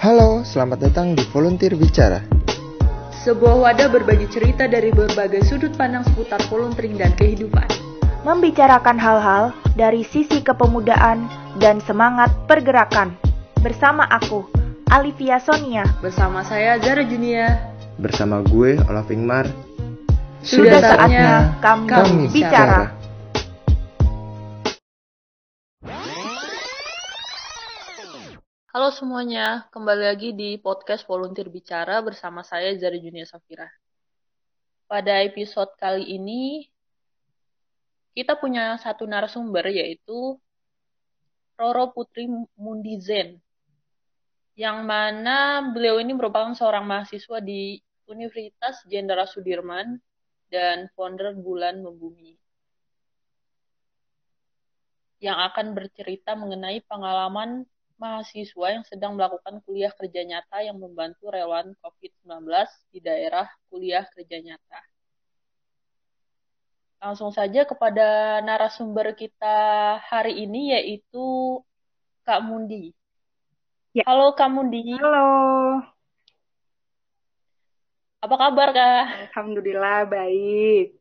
Halo, selamat datang di Volunteer Bicara. Sebuah wadah berbagi cerita dari berbagai sudut pandang seputar volunteering dan kehidupan. Membicarakan hal-hal dari sisi kepemudaan dan semangat pergerakan. Bersama aku, Alivia Sonia. Bersama saya Zara Junia. Bersama gue, Olaf Ingmar. Sudah saatnya kami, Kami bicara. bicara. Halo semuanya, kembali lagi di podcast Volunteer Bicara bersama saya Zara Junia Safira. Pada episode kali ini, kita punya satu narasumber yaitu Roro Putri Mundizen, yang mana beliau ini merupakan seorang mahasiswa di Universitas Jenderal Sudirman dan founder Bulan Membumi yang akan bercerita mengenai pengalaman mahasiswa yang sedang melakukan kuliah kerja nyata yang membantu relawan COVID-19 di daerah kuliah kerja nyata. Langsung saja kepada narasumber kita hari ini yaitu Kak Mundi. Ya. Halo Kak Mundi, Halo, apa kabar Kak? Alhamdulillah baik.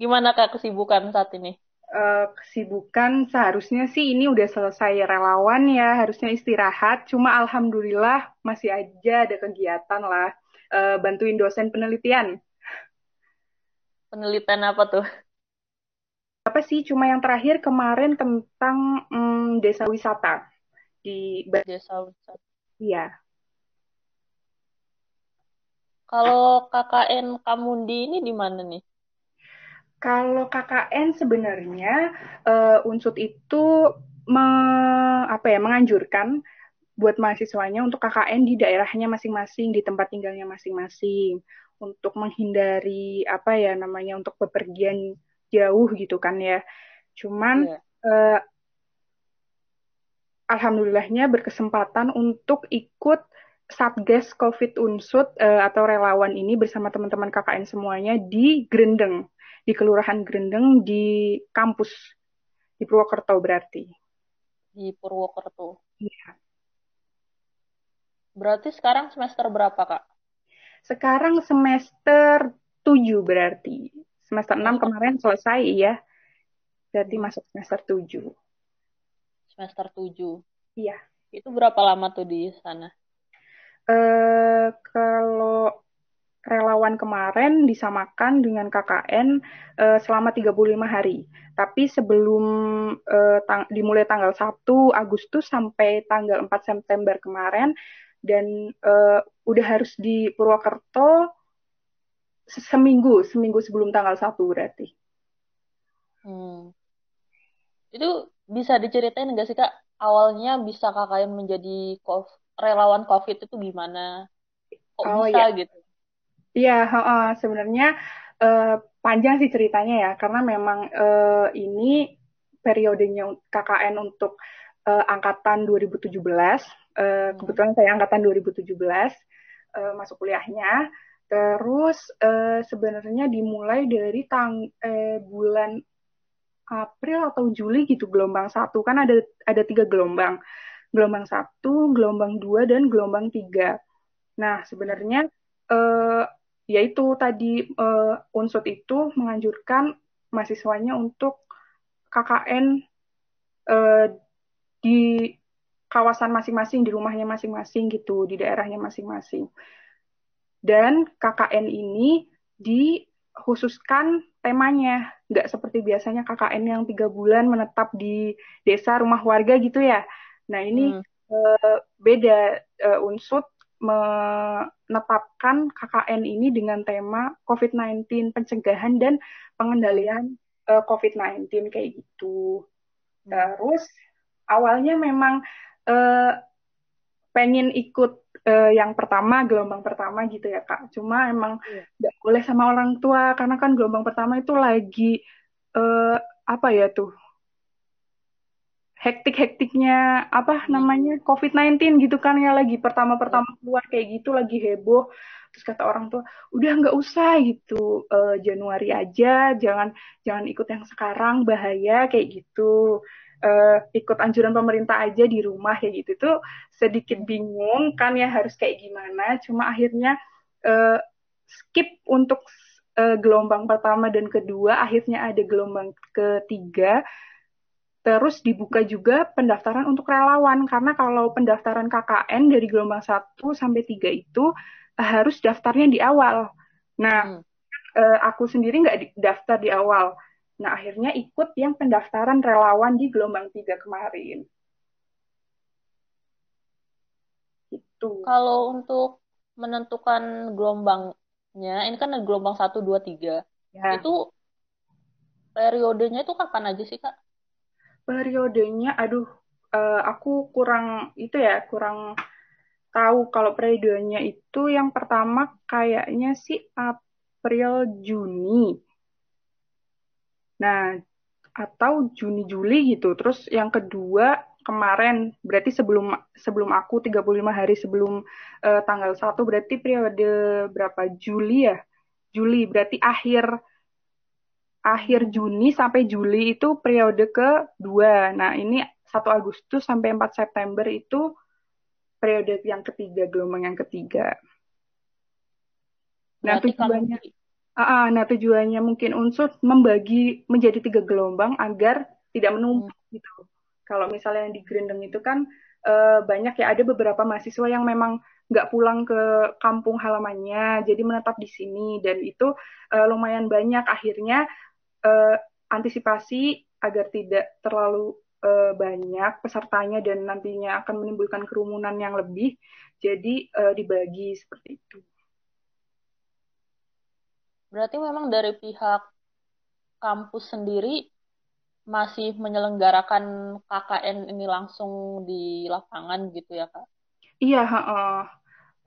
Gimana Kak kesibukan saat ini? Eh, kesibukan seharusnya sih ini udah selesai relawan ya, harusnya istirahat. Cuma alhamdulillah masih aja ada kegiatan lah, Eh, bantuin dosen penelitian. Penelitian apa tuh? Apa sih? Cuma yang terakhir kemarin tentang mm, desa wisata di Desa wisata. Iya. Kalau KKN Kamundi ini di mana nih? Kalau KKN sebenarnya eh, Unsut itu me- apa ya menganjurkan buat mahasiswanya untuk KKN di daerahnya masing-masing, di tempat tinggalnya masing-masing, untuk menghindari apa ya namanya untuk bepergian jauh gitu kan ya. Cuman Iya. eh, alhamdulillahnya berkesempatan untuk ikut Satgas COVID Unsut eh, atau relawan ini bersama teman-teman KKN semuanya di Grendeng, di Kelurahan Grendeng di kampus di Purwokerto berarti. di Purwokerto. Iya. Berarti sekarang semester berapa, Kak? Sekarang semester 7 berarti. Semester 6 Oh. kemarin selesai ya. Berarti masuk semester 7. Semester 7. Iya. Itu berapa lama tuh di sana? Eh kalau relawan kemarin disamakan dengan KKN eh, selama 35 hari. Tapi sebelum eh, tang- dimulai tanggal 1 Agustus sampai tanggal 4 September kemarin dan eh, udah harus di Purwokerto se- seminggu, seminggu sebelum tanggal 1 berarti. Hmm. Itu bisa diceritain nggak sih, Kak? Awalnya bisa KKN menjadi relawan COVID itu gimana? Kok Oh, bisa gitu? Iya, heeh, sebenarnya eh, panjang sih ceritanya ya, karena memang eh, ini periodenya KKN untuk eh, angkatan 2017. Eh, Hmm. kebetulan saya angkatan 2017 eh, masuk kuliahnya. Terus eh, sebenarnya dimulai dari tang eh, bulan April atau Juli gitu gelombang satu kan ada ada tiga gelombang gelombang satu gelombang dua dan gelombang tiga nah sebenarnya eh, yaitu tadi eh, unsut itu menganjurkan mahasiswanya untuk KKN eh, di kawasan masing-masing di rumahnya masing-masing gitu di daerahnya masing-masing. Dan KKN ini dikhususkan temanya. Nggak seperti biasanya KKN yang tiga bulan menetap di desa rumah warga gitu ya. Nah ini Hmm. eh, beda eh, unsut menetapkan KKN ini dengan tema COVID-19 pencegahan dan pengendalian eh, COVID-19 kayak gitu. Terus awalnya memang eh, pengen ikut eh, yang pertama gelombang pertama gitu ya Kak. Cuma emang Iya. nggak boleh sama orang tua karena kan gelombang pertama itu lagi eh, apa ya tuh hektik-hektiknya apa Hmm. namanya COVID-19 gitu kan ya lagi pertama-pertama keluar kayak gitu lagi heboh. Terus kata orang tua udah nggak usah gitu. Eh, Januari aja jangan jangan ikut yang sekarang bahaya kayak gitu. Uh, ikut anjuran pemerintah aja di rumah kayak gitu. Tuh sedikit bingung kan ya harus kayak gimana. Cuma akhirnya uh, skip untuk uh, gelombang pertama dan kedua. Akhirnya ada gelombang ketiga terus dibuka juga pendaftaran untuk relawan karena kalau pendaftaran KKN dari gelombang 1 sampai 3 itu harus daftarnya di awal. Nah, hmm. uh, aku sendiri nggak daftar di awal. Nah, akhirnya ikut yang pendaftaran relawan di gelombang 3 kemarin. Itu. Kalau untuk menentukan gelombangnya, ini kan ada gelombang 1, 2, 3. Ya. Itu periodenya itu kapan aja sih, Kak? Periodenya, aduh, uh, aku kurang, itu ya, kurang tahu kalau periodenya itu yang pertama kayaknya sih April Juni. Nah, atau Juni Juli gitu. Terus yang kedua kemarin berarti sebelum sebelum aku 35 hari sebelum uh, tanggal 1 berarti periode berapa Juli ya? Juli berarti akhir akhir Juni sampai Juli itu periode kedua. Nah, ini 1 Agustus sampai 4 September itu periode yang ketiga, gelombang yang ketiga. Nah, berarti tujuannya Uh, nah tujuannya mungkin unsur membagi menjadi tiga gelombang agar tidak menumpuk hmm. gitu. Kalau misalnya yang di Grendeng itu kan uh, banyak ya ada beberapa mahasiswa yang memang nggak pulang ke kampung halamannya, jadi menetap di sini dan itu uh, lumayan banyak. Akhirnya uh, antisipasi agar tidak terlalu uh, banyak pesertanya dan nantinya akan menimbulkan kerumunan yang lebih, jadi uh, dibagi seperti itu. Berarti memang dari pihak kampus sendiri masih menyelenggarakan KKN ini langsung di lapangan gitu ya kak? Iya, uh,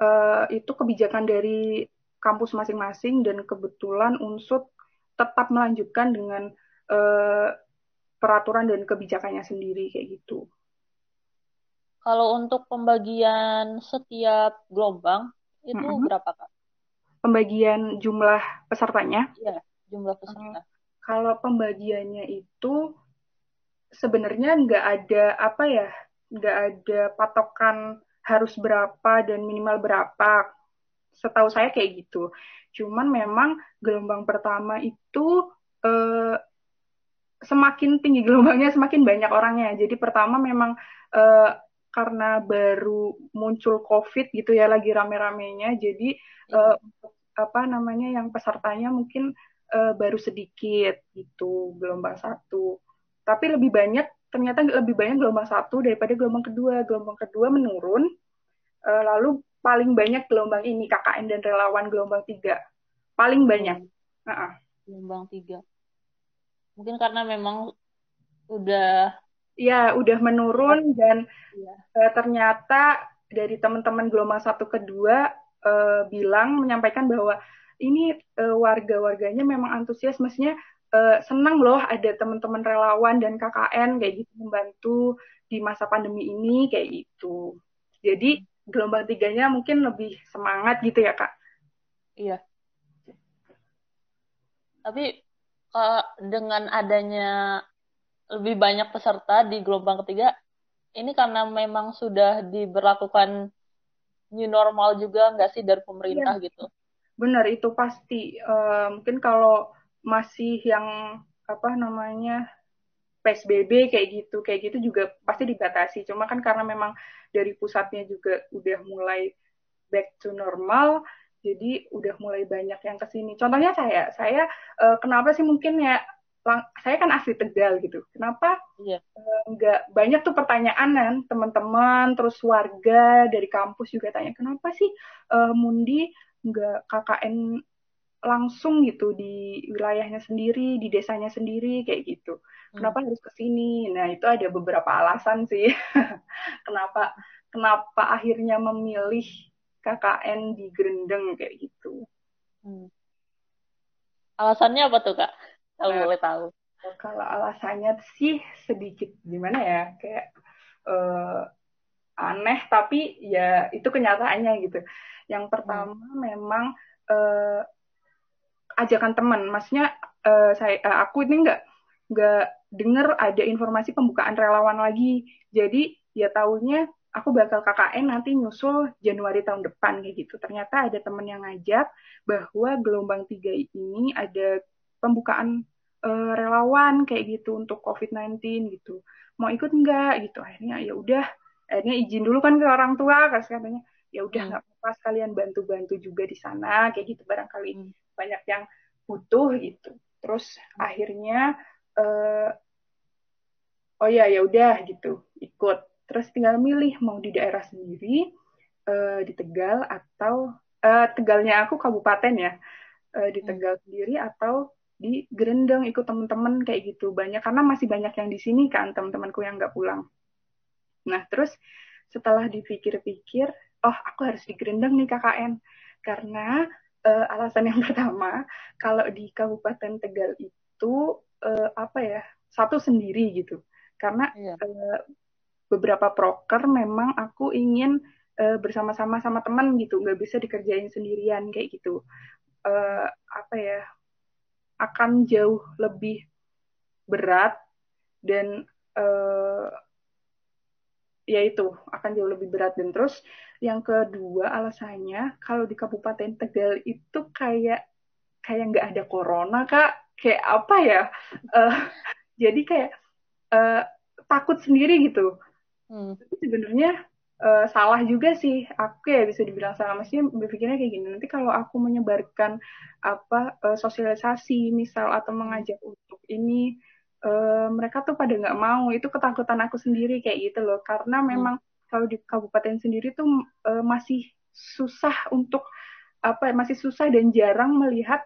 uh, itu kebijakan dari kampus masing-masing dan kebetulan unsut tetap melanjutkan dengan uh, peraturan dan kebijakannya sendiri kayak gitu. Kalau untuk pembagian setiap gelombang itu mm -hmm. berapa kak? pembagian jumlah pesertanya? Iya, jumlah peserta. kalau pembagiannya itu sebenarnya nggak ada apa ya, nggak ada patokan harus berapa dan minimal berapa. Setahu saya kayak gitu. Cuman memang gelombang pertama itu eh, semakin tinggi gelombangnya semakin banyak orangnya. Jadi pertama memang eh, karena baru muncul COVID gitu ya lagi rame-ramenya, jadi uh, apa namanya yang pesertanya mungkin uh, baru sedikit gitu gelombang satu. Tapi lebih banyak ternyata lebih banyak gelombang satu daripada gelombang kedua. Gelombang kedua menurun, uh, lalu paling banyak gelombang ini KKN dan relawan gelombang tiga paling banyak. Uh -uh. Gelombang tiga. Mungkin karena memang udah ya udah menurun dan ya. uh, ternyata dari teman-teman gelombang satu kedua uh, bilang menyampaikan bahwa ini uh, warga-warganya memang antusias, maksudnya uh, senang loh ada teman-teman relawan dan KKN kayak gitu membantu di masa pandemi ini kayak gitu. Jadi gelombang tiganya mungkin lebih semangat gitu ya kak? Iya. Tapi uh, dengan adanya lebih banyak peserta di gelombang ketiga ini karena memang sudah diberlakukan new normal juga nggak sih dari pemerintah ya. gitu benar itu pasti uh, mungkin kalau masih yang apa namanya PSBB kayak gitu kayak gitu juga pasti dibatasi cuma kan karena memang dari pusatnya juga udah mulai back to normal jadi udah mulai banyak yang ke sini contohnya saya saya uh, kenapa sih mungkin ya saya kan asli Tegal gitu. Kenapa iya. Eh, nggak banyak tuh pertanyaan kan teman-teman, terus warga dari kampus juga tanya kenapa sih uh, Mundi nggak KKN langsung gitu di wilayahnya sendiri, di desanya sendiri kayak gitu. Hmm. Kenapa harus ke sini? Nah itu ada beberapa alasan sih. kenapa kenapa akhirnya memilih KKN di Grendeng kayak gitu. Hmm. Alasannya apa tuh kak? kalau nah, boleh tahu kalau alasannya sih sedikit gimana ya kayak uh, aneh tapi ya itu kenyataannya gitu yang pertama hmm. memang uh, ajakan teman maksudnya uh, saya uh, aku ini nggak nggak denger ada informasi pembukaan relawan lagi. Jadi ya tahunya aku bakal KKN nanti nyusul Januari tahun depan kayak gitu. Ternyata ada temen yang ngajak bahwa gelombang tiga ini ada pembukaan uh, relawan kayak gitu untuk COVID-19 gitu. Mau ikut enggak gitu. Akhirnya ya udah, akhirnya izin dulu kan ke orang tua kasih katanya ya udah hmm. nggak hmm. apa-apa sekalian bantu-bantu juga di sana kayak gitu barangkali hmm. Banyak yang butuh gitu. Terus hmm. akhirnya uh, oh ya ya udah gitu ikut. Terus tinggal milih mau di daerah sendiri uh, di Tegal atau uh, Tegalnya aku kabupaten ya uh, di Tegal sendiri atau di Gerendeng ikut teman-teman kayak gitu banyak karena masih banyak yang di sini kan teman-temanku yang nggak pulang nah terus setelah dipikir-pikir oh aku harus di Gerendeng nih KKN karena uh, alasan yang pertama kalau di Kabupaten Tegal itu uh, apa ya satu sendiri gitu karena iya. uh, beberapa proker memang aku ingin uh, bersama-sama sama teman gitu nggak bisa dikerjain sendirian kayak gitu uh, apa ya akan jauh lebih berat dan uh, ya itu akan jauh lebih berat. Dan terus yang kedua alasannya kalau di Kabupaten Tegal itu kayak kayak nggak ada corona kak. Kayak apa ya? Uh, jadi kayak uh, takut sendiri gitu. Hmm. sebenarnya uh, salah juga sih. Aku ya bisa dibilang salah. Maksudnya berpikirnya kayak gini nanti kalau aku menyebarkan apa uh, sosialisasi misal atau mengajak untuk ini uh, mereka tuh pada nggak mau itu ketakutan aku sendiri kayak gitu loh karena hmm. memang hmm. kalau di kabupaten sendiri tuh uh, masih susah untuk apa masih susah dan jarang melihat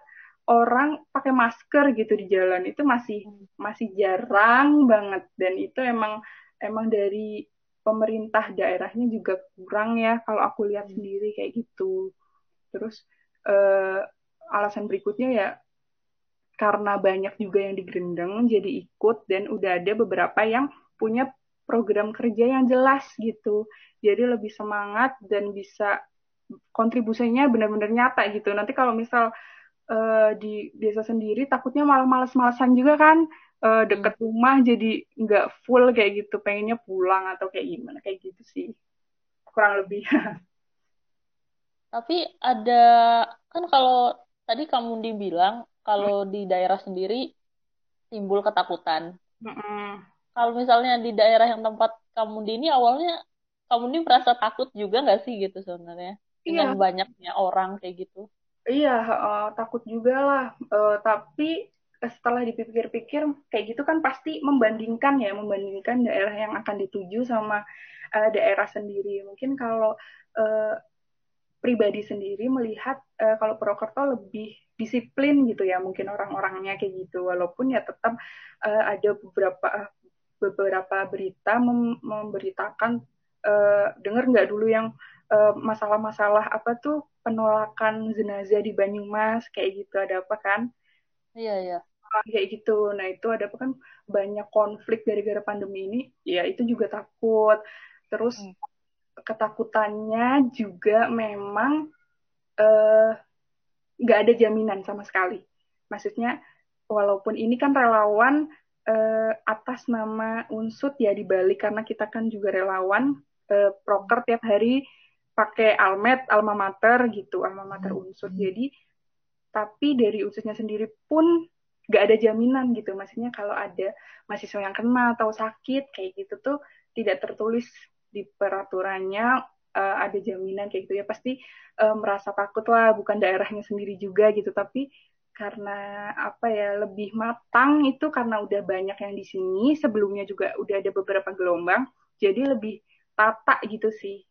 orang pakai masker gitu di jalan itu masih hmm. masih jarang banget dan itu emang emang dari pemerintah daerahnya juga kurang ya kalau aku lihat hmm. sendiri kayak gitu. Terus uh, alasan berikutnya ya karena banyak juga yang digerendeng jadi ikut dan udah ada beberapa yang punya program kerja yang jelas gitu. Jadi lebih semangat dan bisa kontribusinya benar-benar nyata gitu. Nanti kalau misal uh, di desa sendiri takutnya malah males-malesan juga kan. Uh, deket rumah jadi nggak full kayak gitu. Pengennya pulang atau kayak gimana kayak gitu sih. Kurang lebih. Tapi ada kan kalau tadi kamu dibilang kalau di daerah sendiri timbul ketakutan. Mm kalau misalnya di daerah yang tempat kamu di ini awalnya kamu ini merasa takut juga nggak sih gitu sebenarnya? Dengan iya. banyaknya orang kayak gitu. Iya uh, takut juga lah. Uh, tapi setelah dipikir-pikir kayak gitu kan pasti membandingkan ya membandingkan daerah yang akan dituju sama uh, daerah sendiri. Mungkin kalau uh, pribadi sendiri melihat uh, kalau Purwokerto lebih disiplin gitu ya mungkin orang-orangnya kayak gitu walaupun ya tetap uh, ada beberapa beberapa berita mem memberitakan uh, dengar nggak dulu yang masalah-masalah uh, apa tuh penolakan jenazah di Banyumas kayak gitu ada apa kan Iya, iya. Kayak gitu. Nah, itu ada apa kan banyak konflik gara-gara pandemi ini, ya itu juga takut. Terus hmm. Ketakutannya juga memang eh, nggak ada jaminan sama sekali. Maksudnya, walaupun ini kan relawan uh, atas nama unsut ya dibalik karena kita kan juga relawan uh, proker tiap hari pakai almet alma mater gitu alma mater hmm. unsut jadi tapi dari ususnya sendiri pun gak ada jaminan gitu maksudnya kalau ada mahasiswa yang kena atau sakit kayak gitu tuh tidak tertulis di peraturannya uh, ada jaminan kayak gitu ya pasti uh, merasa takut lah bukan daerahnya sendiri juga gitu tapi karena apa ya lebih matang itu karena udah banyak yang di sini sebelumnya juga udah ada beberapa gelombang jadi lebih tata gitu sih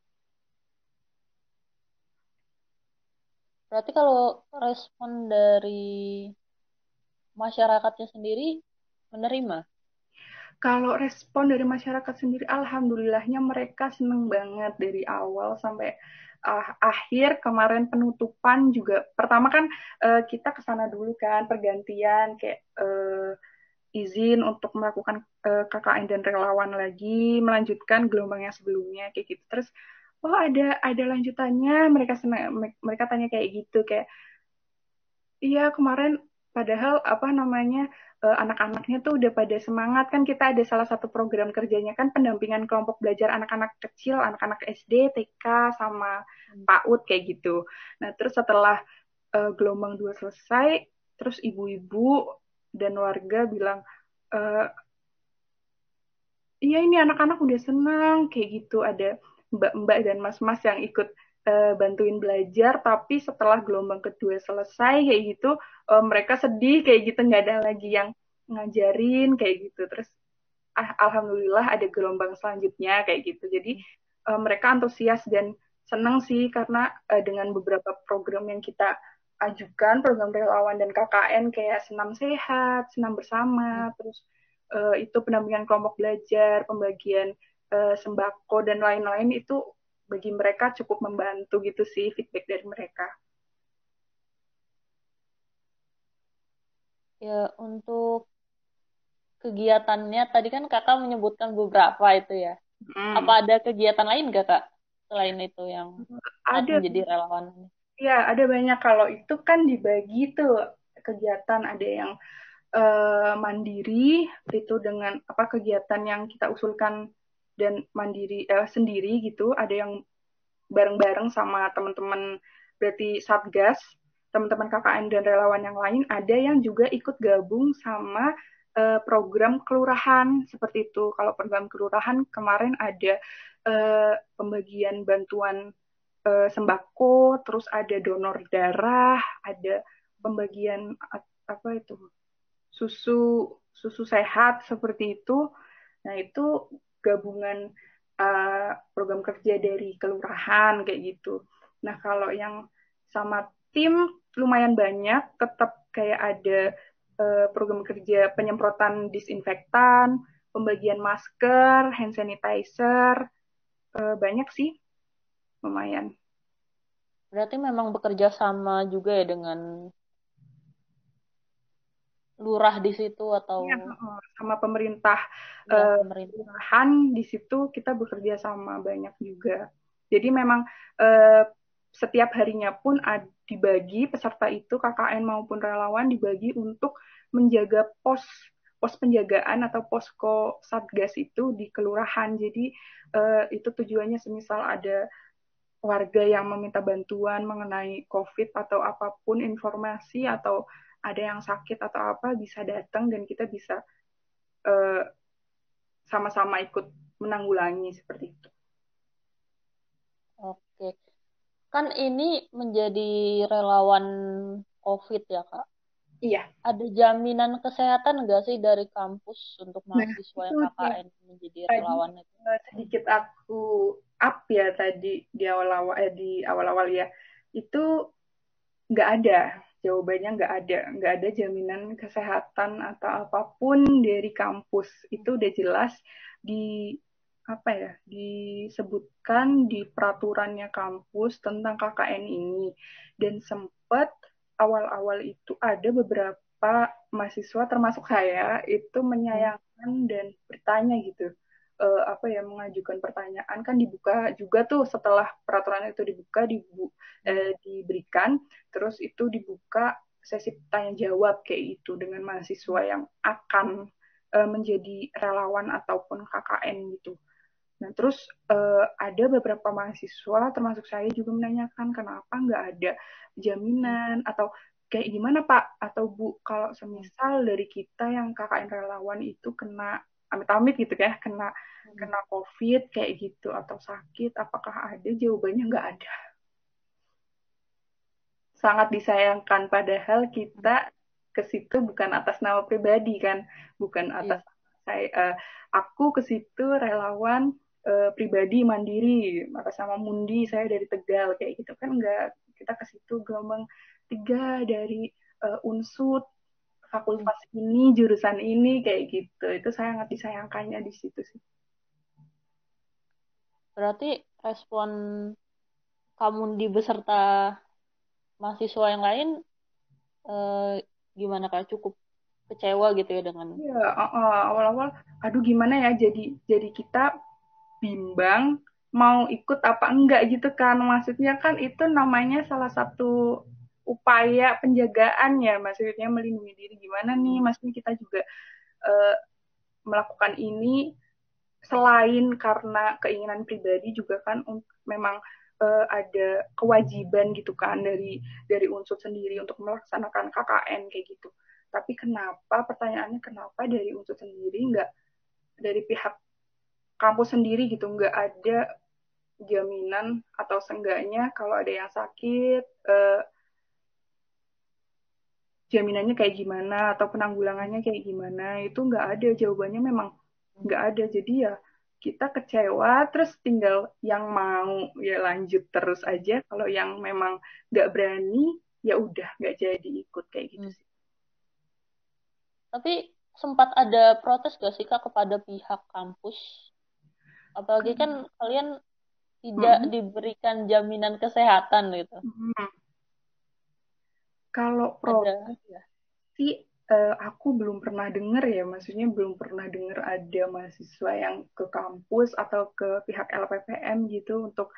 Berarti kalau respon dari masyarakatnya sendiri menerima? Kalau respon dari masyarakat sendiri, alhamdulillahnya mereka seneng banget dari awal sampai uh, akhir kemarin penutupan juga. Pertama kan uh, kita ke sana dulu kan pergantian kayak uh, izin untuk melakukan uh, KKN dan relawan lagi, melanjutkan gelombang yang sebelumnya kayak gitu. Terus oh ada ada lanjutannya mereka senang mereka tanya kayak gitu kayak iya kemarin padahal apa namanya uh, anak-anaknya tuh udah pada semangat. Kan kita ada salah satu program kerjanya kan pendampingan kelompok belajar anak-anak kecil anak-anak SD TK sama hmm. PAUD kayak gitu. Nah terus setelah uh, gelombang dua selesai terus ibu-ibu dan warga bilang uh, iya ini anak-anak udah senang kayak gitu. Ada mbak-mbak dan mas-mas yang ikut uh, bantuin belajar tapi setelah gelombang kedua selesai kayak gitu uh, mereka sedih kayak gitu nggak ada lagi yang ngajarin kayak gitu. Terus ah, alhamdulillah ada gelombang selanjutnya kayak gitu. Jadi uh, mereka antusias dan senang sih karena uh, dengan beberapa program yang kita ajukan program relawan dan KKN kayak senam sehat senam bersama terus uh, itu pendampingan kelompok belajar, pembagian uh, sembako dan lain-lain itu bagi mereka cukup membantu gitu sih feedback dari mereka. Ya, untuk kegiatannya tadi kan kakak menyebutkan beberapa itu ya. Hmm. Apa ada kegiatan lain gak kak selain itu yang ada menjadi relawan? Ya, ada banyak. Kalau itu kan dibagi tuh kegiatan ada yang uh, mandiri itu dengan apa kegiatan yang kita usulkan dan mandiri eh, sendiri gitu ada yang bareng-bareng sama teman-teman berarti satgas teman-teman KKN dan relawan yang lain ada yang juga ikut gabung sama uh, program kelurahan seperti itu kalau program kelurahan kemarin ada uh, pembagian bantuan uh, sembako terus ada donor darah ada pembagian apa itu susu susu sehat seperti itu. Nah, itu gabungan uh, program kerja dari kelurahan kayak gitu. Nah, kalau yang sama tim lumayan banyak, tetap kayak ada uh, program kerja penyemprotan disinfektan, pembagian masker, hand sanitizer, uh, banyak sih, lumayan. Berarti memang bekerja sama juga ya dengan lurah di situ atau ya, sama pemerintah ya, uh, di situ kita bekerja sama banyak juga. Jadi memang uh, setiap harinya pun ada, dibagi peserta itu KKN maupun relawan dibagi untuk menjaga pos pos penjagaan atau posko satgas itu di kelurahan. Jadi uh, itu tujuannya semisal ada warga yang meminta bantuan mengenai COVID atau apa pun informasi atau ada yang sakit atau apa bisa datang dan kita bisa eh, sama-sama ikut menanggulangi seperti itu. Oke, kan ini menjadi relawan COVID ya kak? Iya. Ada jaminan kesehatan nggak sih dari kampus untuk nah, mahasiswa nah, yang KKN ya. menjadi relawan itu? Eh, sedikit aku up ya tadi di awal-awal eh, di awal-awal ya itu nggak ada jawabannya nggak ada nggak ada jaminan kesehatan atau apa pun dari kampus. Itu udah jelas di apa ya disebutkan di peraturannya kampus tentang KKN ini. Dan sempat awal-awal itu ada beberapa mahasiswa termasuk saya itu menyayangkan dan bertanya gitu uh, apa ya mengajukan pertanyaan kan dibuka juga tuh setelah peraturan itu dibuka dibu uh, diberikan terus itu dibuka sesi tanya jawab kayak itu dengan mahasiswa yang akan uh, menjadi relawan ataupun KKN gitu. Nah terus uh, ada beberapa mahasiswa termasuk saya juga menanyakan kenapa nggak ada jaminan atau kayak gimana Pak atau Bu kalau semisal dari kita yang KKN relawan itu kena amit-amit gitu ya kena hmm. kena covid kayak gitu atau sakit apakah ada jawabannya nggak ada sangat disayangkan padahal kita ke situ bukan atas nama pribadi kan bukan iya. atas yeah. saya uh, aku ke situ relawan uh, pribadi mandiri atas nama Mundi saya dari Tegal kayak gitu kan enggak kita ke situ gelombang tiga dari uh, unsut fakultas ini jurusan ini kayak gitu. Itu sangat disayangkannya di situ sih. Berarti respon kamu di beserta mahasiswa yang lain eh, gimana kak? Cukup kecewa gitu ya dengan ya awal-awal aduh gimana ya jadi jadi kita bimbang mau ikut apa enggak? Gitu kan. Maksudnya kan itu namanya salah satu upaya penjagaan ya maksudnya melindungi diri gimana nih maksudnya kita juga uh, melakukan ini selain karena keinginan pribadi juga kan memang uh, ada kewajiban gitu kan dari dari unsur sendiri untuk melaksanakan KKN kayak gitu. Tapi kenapa pertanyaannya kenapa dari unsur sendiri nggak dari pihak kampus sendiri gitu nggak ada jaminan atau seenggaknya kalau ada yang sakit uh, jaminannya kayak gimana atau penanggulangannya kayak gimana itu nggak ada jawabannya memang nggak ada jadi ya kita kecewa terus tinggal yang mau ya lanjut terus aja kalau yang memang nggak berani ya udah nggak jadi ikut kayak gitu hmm. sih tapi sempat ada protes gak sih kak kepada pihak kampus apalagi kan hmm. kalian tidak hmm. diberikan jaminan kesehatan gitu hmm. Kalau sih uh, aku belum pernah dengar ya, maksudnya belum pernah dengar ada mahasiswa yang ke kampus atau ke pihak LPPM gitu untuk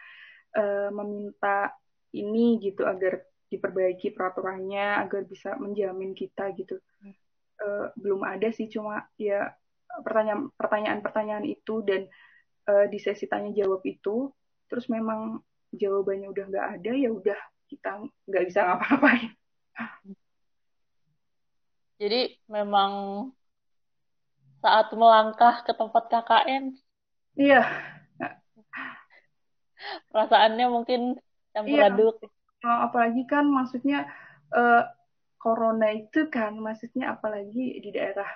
uh, meminta ini gitu agar diperbaiki peraturannya agar bisa menjamin kita gitu. Uh, belum ada sih, cuma ya pertanyaan pertanyaan-pertanyaan itu dan uh, di sesi tanya jawab itu, terus memang jawabannya udah nggak ada ya udah kita nggak bisa ngapa-ngapain. Jadi memang saat melangkah ke tempat KKN, iya. Perasaannya mungkin campur iya. aduk. Apalagi kan maksudnya uh, corona itu kan maksudnya apalagi di daerah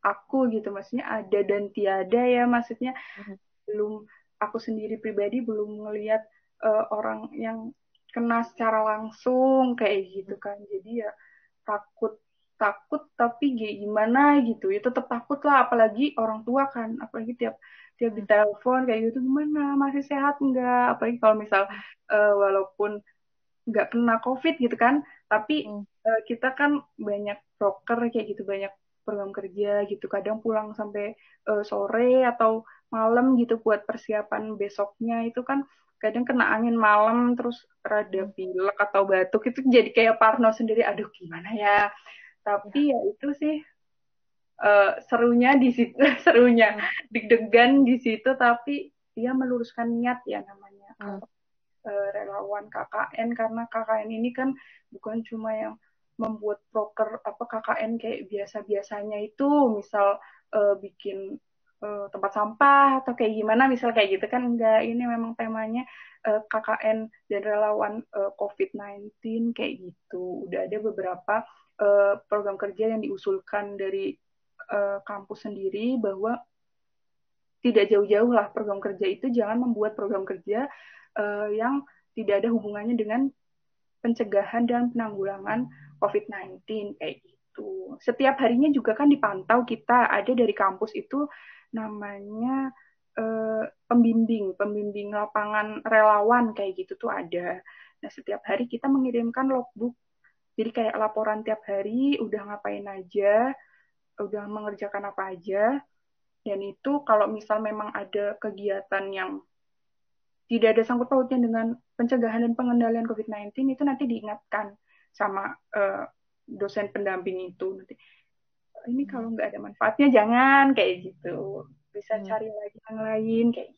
aku gitu maksudnya ada dan tiada ya maksudnya mm-hmm. belum aku sendiri pribadi belum melihat uh, orang yang kena secara langsung kayak gitu kan. Jadi ya takut takut tapi gimana gitu. Ya tetap takut lah apalagi orang tua kan. Apalagi tiap tiap di telepon kayak gitu gimana? Masih sehat enggak apalagi kalau misal uh, walaupun nggak kena covid gitu kan tapi hmm. uh, kita kan banyak broker kayak gitu banyak program kerja gitu. Kadang pulang sampai uh, sore atau malam gitu buat persiapan besoknya. Itu kan kadang kena angin malam terus rada hmm. pilek atau batuk itu jadi kayak parno sendiri aduh gimana ya tapi ya itu sih uh, serunya di situ serunya hmm. deg-degan di situ tapi dia meluruskan niat ya namanya hmm. uh, relawan KKN karena KKN ini kan bukan cuma yang membuat broker apa KKN kayak biasa-biasanya itu misal uh, bikin uh, tempat sampah atau kayak gimana misal kayak gitu kan enggak ini memang temanya uh, KKN dan relawan uh, COVID-19 kayak gitu udah ada beberapa uh, program kerja yang diusulkan dari uh, kampus sendiri bahwa tidak jauh-jauh lah program kerja itu jangan membuat program kerja uh, yang tidak ada hubungannya dengan pencegahan dan penanggulangan COVID-19 kayak gitu. Setiap harinya juga kan dipantau kita ada dari kampus itu namanya uh, pembimbing, pembimbing lapangan relawan kayak gitu tuh ada. Nah, setiap hari kita mengirimkan logbook jadi kayak laporan tiap hari udah ngapain aja, udah mengerjakan apa aja. Dan itu kalau misal memang ada kegiatan yang tidak ada sangkut pautnya dengan pencegahan dan pengendalian COVID-19 itu nanti diingatkan sama uh, dosen pendamping itu nanti ini kalau nggak ada manfaatnya jangan kayak gitu. Bisa hmm. cari lagi yang lain kayak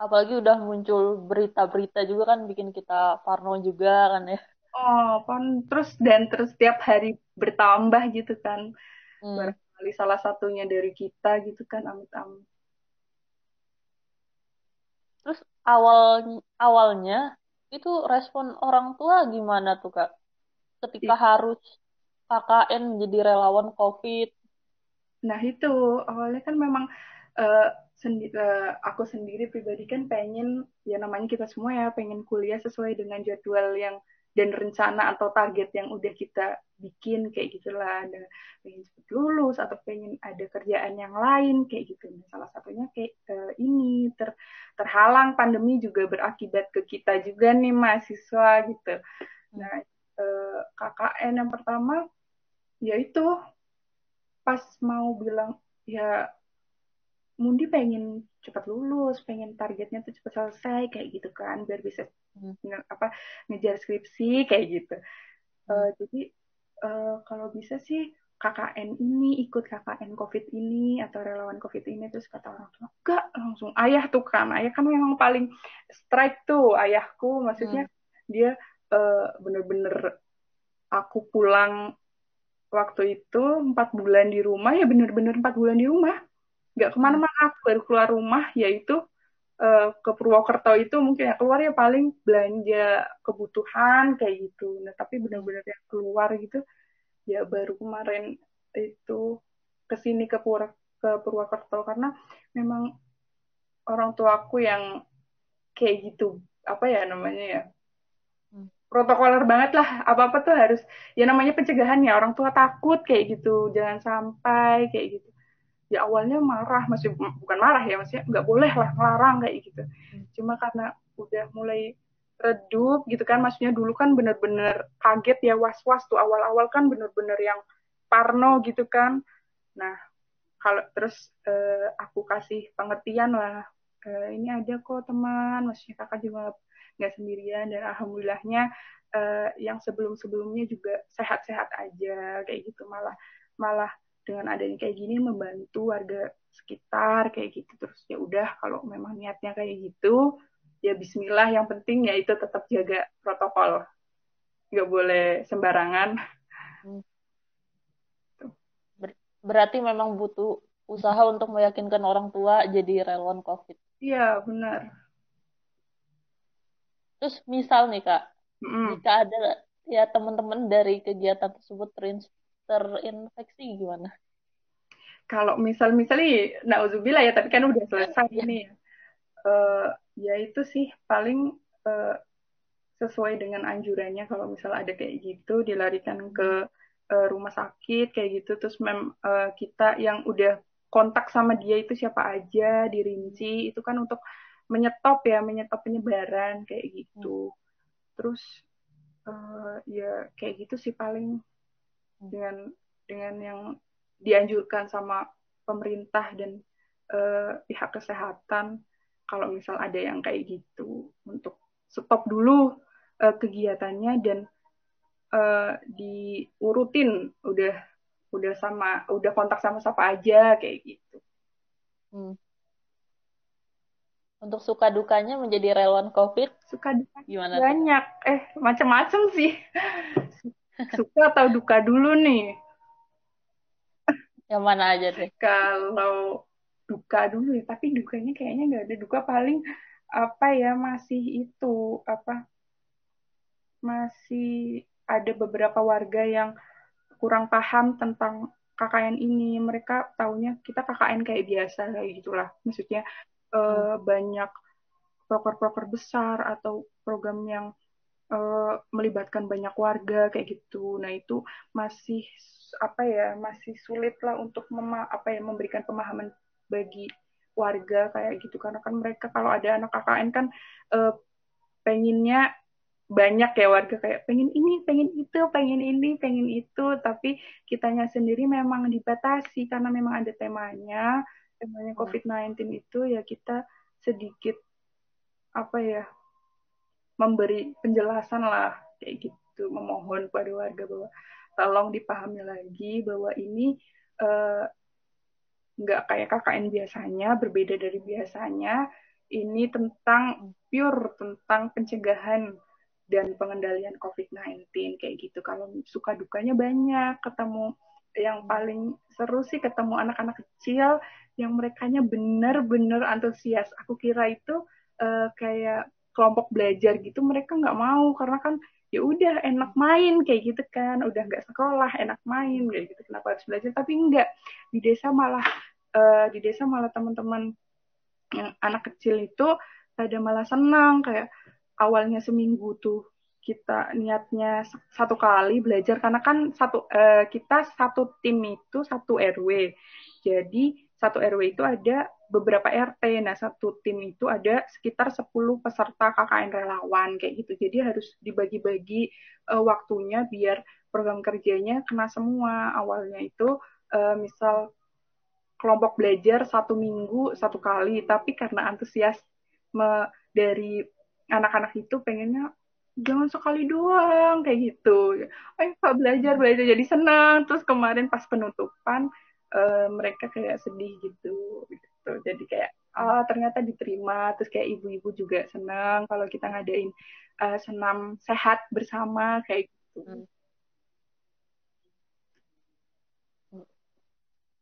apalagi udah muncul berita-berita juga kan bikin kita parno juga kan ya. Oh kan terus dan terus setiap hari bertambah gitu kan. Hmm. barangkali salah satunya dari kita gitu kan amit-amit. Terus awal awalnya itu respon orang tua gimana tuh kak? Ketika harus KKN menjadi relawan COVID. Nah itu. Awalnya kan memang uh, sendi uh, aku sendiri pribadi kan pengen ya namanya kita semua ya pengen kuliah sesuai dengan jadwal yang dan rencana atau target yang udah kita bikin kayak gitulah. Ada pengen cepet lulus atau pengen ada kerjaan yang lain kayak gitu. Nah, salah satunya kayak uh, ini ter terhalang pandemi juga berakibat ke kita juga nih mahasiswa gitu. Nah uh, KKN yang pertama yaitu pas mau bilang ya Mundi pengen cepat lulus, pengen targetnya tuh cepat selesai kayak gitu kan, biar bisa hmm. apa ngejar skripsi kayak gitu. Hmm. Uh, jadi uh, kalau bisa sih KKN ini ikut KKN COVID ini atau relawan COVID ini terus kata orang tua enggak langsung ayah tuh kan ayah kan memang paling strike tuh ayahku maksudnya hmm. dia uh, bener-bener aku pulang waktu itu empat bulan di rumah ya bener-bener empat bulan di rumah nggak ke mana-mana aku baru keluar rumah yaitu uh, ke Purwokerto itu mungkin ya keluar ya paling belanja kebutuhan kayak gitu nah tapi bener-bener yang keluar gitu ya baru kemarin itu ke sini ke Pur ke Purwokerto karena memang orang tua aku yang kayak gitu apa ya namanya ya. Protokoler banget lah. Apa apa tuh harus ya namanya pencegahan ya. Orang tua takut kayak gitu. Jangan sampai kayak gitu. Ya awalnya marah masih bukan marah ya maksudnya nggak boleh lah ngelarang kayak gitu. Hmm. cuma karena udah mulai redup gitu kan maksudnya dulu kan bener-bener kaget ya was-was tuh. Awal-awal kan bener-bener yang parno gitu kan. Nah kalau terus uh, aku kasih pengertian lah. Uh, ini ada kok teman maksudnya kakak juga nggak sendirian dan alhamdulillahnya uh, yang sebelum-sebelumnya juga sehat-sehat aja kayak gitu. Malah malah dengan adanya kayak gini membantu warga sekitar kayak gitu. Terus ya udah kalau memang niatnya kayak gitu ya Bismillah. Yang penting ya itu tetap jaga protokol. Nggak boleh sembarangan. Hmm. Ber berarti memang butuh usaha untuk meyakinkan orang tua jadi relawan COVID. Iya benar terus misal nih kak mm. jika ada ya teman-teman dari kegiatan tersebut terinfeksi gimana kalau misal misalnya nauzubillah ya tapi kan udah selesai iya. ini ya uh, ya itu sih paling uh, sesuai dengan anjurannya kalau misal ada kayak gitu dilarikan ke uh, rumah sakit kayak gitu terus mem uh, kita yang udah kontak sama dia itu siapa aja dirinci itu kan untuk menyetop ya menyetop penyebaran kayak gitu hmm. terus uh, ya kayak gitu sih paling hmm. dengan dengan yang dianjurkan sama pemerintah dan uh, pihak kesehatan kalau misal ada yang kayak gitu untuk stop dulu uh, kegiatannya dan uh, diurutin udah udah sama udah kontak sama siapa aja kayak gitu. Hmm. Untuk suka dukanya menjadi relawan COVID, suka duka gimana? Banyak, tuh? eh macam-macam sih. suka atau duka dulu nih? Yang mana aja deh? Kalau duka dulu ya tapi dukanya kayaknya nggak ada duka paling apa ya masih itu apa masih ada beberapa warga yang kurang paham tentang KKN ini mereka taunya kita KKN kayak biasa kayak gitulah maksudnya hmm. banyak proker-proker besar atau program yang uh, melibatkan banyak warga kayak gitu. Nah itu masih apa ya masih sulit lah untuk mema apa ya memberikan pemahaman bagi warga kayak gitu. Karena kan mereka kalau ada anak KKN kan uh, pengennya banyak ya warga kayak pengen ini, pengen itu, pengen ini, pengen itu, tapi kitanya sendiri memang dibatasi karena memang ada temanya, temanya hmm. COVID-19 itu ya kita sedikit apa ya memberi penjelasan lah kayak gitu, memohon pada warga bahwa tolong dipahami lagi bahwa ini uh, nggak kayak KKN biasanya, berbeda dari biasanya. Ini tentang pure tentang pencegahan dan pengendalian COVID-19 kayak gitu. Kalau suka dukanya banyak, ketemu yang paling seru sih ketemu anak-anak kecil yang merekanya benar-benar antusias. Aku kira itu uh, kayak kelompok belajar gitu mereka nggak mau karena kan ya udah enak main kayak gitu kan. Udah nggak sekolah enak main kayak gitu. Kenapa harus belajar? Tapi enggak di desa malah uh, di desa malah teman-teman anak kecil itu pada malah senang. Kayak awalnya seminggu tuh kita niatnya satu kali belajar. Karena kan satu uh, kita satu tim itu satu RW jadi satu RW itu ada beberapa RT nah satu tim itu ada sekitar 10 peserta KKN relawan kayak gitu. Jadi harus dibagi-bagi uh, waktunya biar program kerjanya kena semua. Awalnya itu uh, misal kelompok belajar satu minggu satu kali. Tapi karena antusias dari anak-anak itu pengennya jangan sekali doang kayak gitu. Ayo pak belajar belajar jadi senang. Terus kemarin pas penutupan uh, mereka kayak sedih gitu gitu. Jadi kayak oh ternyata diterima. Terus kayak ibu-ibu juga senang kalau kita ngadain uh, senam sehat bersama kayak gitu. Hmm.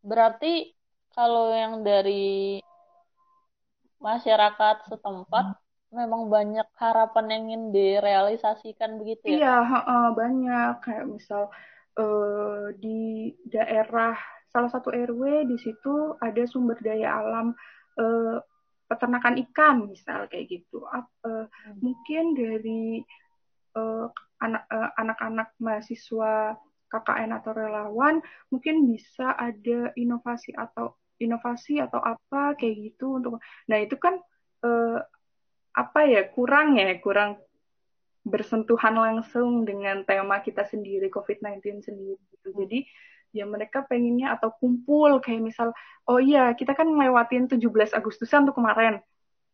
berarti kalau yang dari masyarakat setempat memang banyak harapan yang ingin direalisasikan begitu ya? Iya, uh, banyak kayak misal uh, di daerah salah satu RW di situ ada sumber daya alam uh, peternakan ikan misal kayak gitu. Uh, hmm. Mungkin dari uh, anak uh, anak-anak mahasiswa KKN atau relawan mungkin bisa ada inovasi atau inovasi atau apa kayak gitu untuk nah itu kan eh, apa ya kurang ya kurang bersentuhan langsung dengan tema kita sendiri COVID-19 sendiri gitu. Jadi ya mereka pengennya atau kumpul kayak misal oh iya kita kan ngelewatin 17 Agustusan tuh kemarin.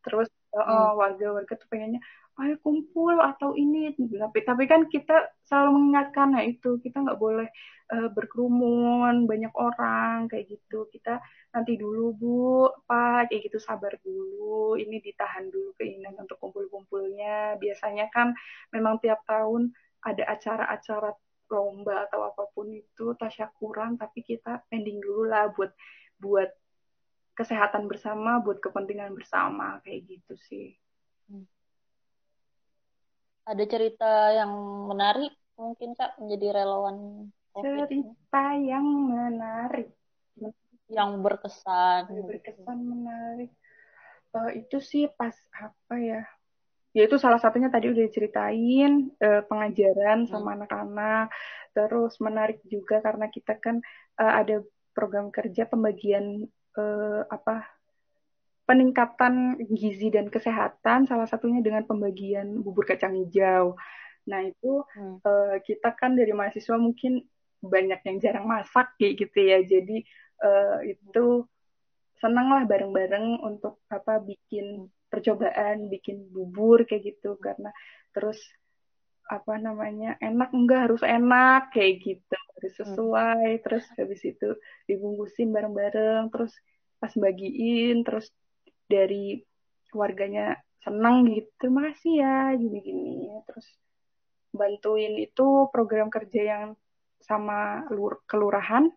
Terus eh, hmm. warga-warga tuh pengennya ayo kumpul atau ini. Tapi tapi kan kita selalu mengingatkan ya itu kita nggak boleh uh, berkerumun banyak orang kayak gitu. Kita nanti dulu bu. Pak kayak gitu sabar dulu. Ini ditahan dulu keinginan untuk kumpul-kumpulnya. Biasanya kan memang tiap tahun ada acara-acara lomba atau apa pun itu tasya kurang tapi kita pending dulu lah buat buat kesehatan bersama buat kepentingan bersama kayak gitu sih. Hmm ada cerita yang menarik mungkin kak menjadi relawan COVID cerita ini? yang menarik. Yang berkesan. Berkesan menarik. Uh, itu sih pas apa ya? Ya itu salah satunya tadi udah diceritain uh, pengajaran hmm. sama anak-anak. Terus menarik juga karena kita kan uh, ada program kerja pembagian uh, apa peningkatan gizi dan kesehatan salah satunya dengan pembagian bubur kacang hijau. Nah itu hmm. uh, kita kan dari mahasiswa mungkin banyak yang jarang masak kayak gitu ya. Jadi uh, itu senang lah bareng-bareng untuk apa bikin percobaan bikin bubur kayak gitu karena terus apa namanya enak enggak harus enak kayak gitu harus hmm. sesuai hmm. terus habis itu dibungkusin bareng-bareng terus pas bagiin terus dari warganya senang gitu terima kasih ya gini-gini. Terus bantuin itu program kerja yang sama kelurahan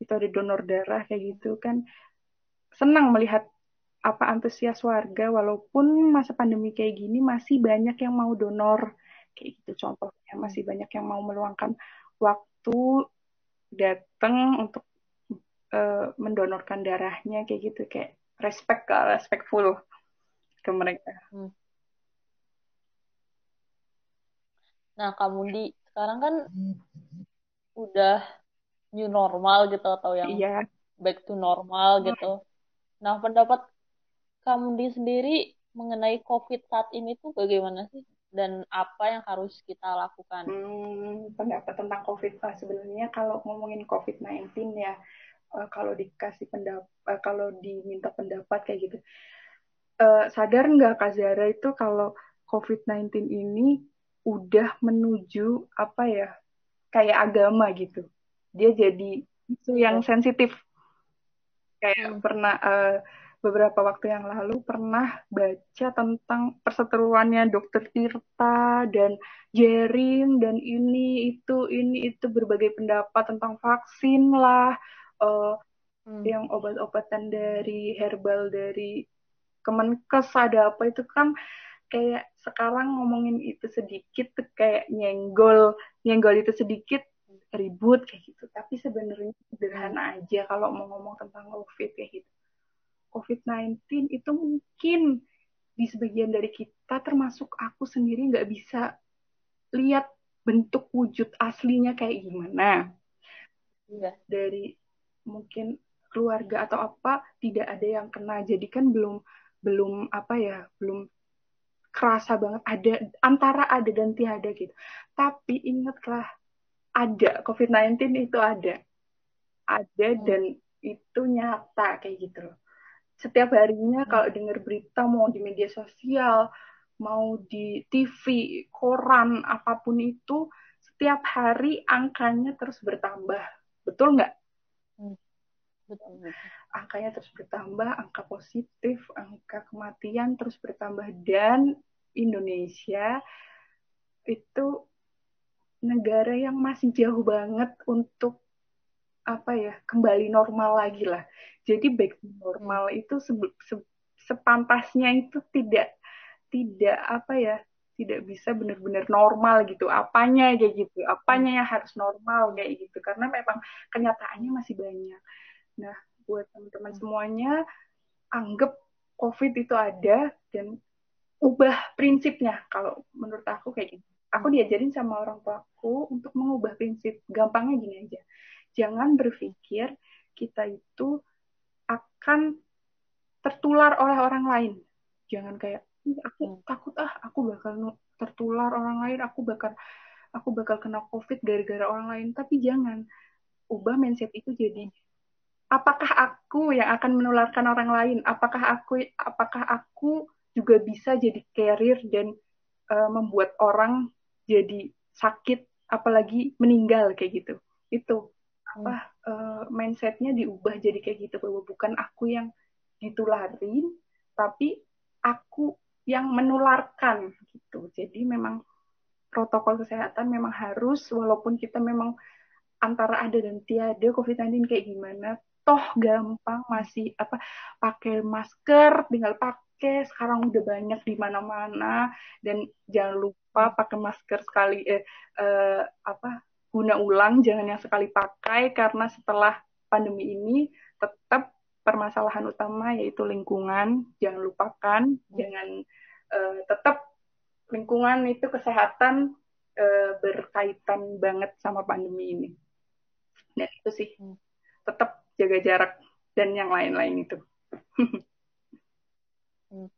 itu ada donor darah kayak gitu kan. Senang melihat apa antusias warga walaupun masa pandemi kayak gini masih banyak yang mau donor kayak gitu. Contohnya masih banyak yang mau meluangkan waktu datang untuk uh, mendonorkan darahnya kayak gitu. Kayak respect ke respectful ke mereka. Hmm. Nah, kamu di sekarang kan udah new normal gitu atau yang iya. back to normal hmm. gitu. Nah, pendapat kamu di sendiri mengenai COVID saat ini tuh bagaimana sih? Dan apa yang harus kita lakukan? Hmm, pendapat tentang COVID lah sebenarnya kalau ngomongin COVID-19 ya, uh, kalau dikasih pendapat uh, kalau diminta pendapat kayak gitu. Uh, sadar nggak Kak Zara itu kalau COVID-19 ini udah menuju apa ya kayak agama gitu. Dia jadi itu yang sensitif. Kayak hmm. pernah uh, beberapa waktu yang lalu pernah baca tentang perseteruannya dokter Tirta dan Jerin dan ini itu ini itu berbagai pendapat tentang vaksin lah uh, hmm. yang obat-obatan dari herbal dari Kemenkes ada apa itu kan kayak sekarang ngomongin itu sedikit tuh kayak nyenggol nyenggol itu sedikit ribut kayak gitu tapi sebenarnya sederhana aja kalau mau ngomong tentang covid kayak gitu covid-19 itu mungkin di sebagian dari kita termasuk aku sendiri nggak bisa lihat bentuk wujud aslinya kayak gimana iya. dari mungkin keluarga atau apa tidak ada yang kena. Jadi kan belum belum apa ya belum kerasa banget ada antara ada dan tiada gitu. Tapi ingatlah ada COVID-19 itu ada. Ada hmm. dan itu nyata kayak gitu loh. Setiap harinya Hmm. kalau dengar berita mau di media sosial mau di TV koran apa pun itu setiap hari angkanya terus bertambah. Betul nggak angkanya terus bertambah, angka positif, angka kematian terus bertambah dan Indonesia itu negara yang masih jauh banget untuk apa ya kembali normal lagi lah. Jadi back normal itu se se sepantasnya itu tidak tidak apa ya tidak bisa benar-benar normal gitu. Apanya kayak gitu, apanya yang harus normal kayak gitu karena memang kenyataannya masih banyak. Nah, buat teman-teman semuanya anggap COVID itu ada dan ubah prinsipnya kalau menurut aku kayak gitu. Aku diajarin sama orang tuaku untuk mengubah prinsip. Gampangnya gini aja. Jangan berpikir kita itu akan tertular oleh orang lain. Jangan kayak aku takut ah aku bakal tertular orang lain, aku bakal aku bakal kena COVID gara-gara orang lain. Tapi jangan ubah mindset itu jadi apakah aku yang akan menularkan orang lain? Apakah aku apakah aku juga bisa jadi carrier dan uh, membuat orang jadi sakit apalagi meninggal kayak gitu. Itu apa uh, mindsetnya diubah jadi kayak gitu bahwa bukan aku yang ditularin tapi aku yang menularkan gitu. Jadi memang protokol kesehatan memang harus walaupun kita memang antara ada dan tiada COVID-19 kayak gimana toh gampang masih apa pakai masker tinggal pakai sekarang udah banyak di mana-mana. Dan jangan lupa pakai masker sekali eh, eh apa guna ulang jangan yang sekali pakai karena setelah pandemi ini tetap permasalahan utama yaitu lingkungan. Jangan lupakan jangan eh, tetap lingkungan itu kesehatan eh, berkaitan banget sama pandemi ini. Dan itu sih tetap jaga jarak dan yang lain-lain itu. hmm.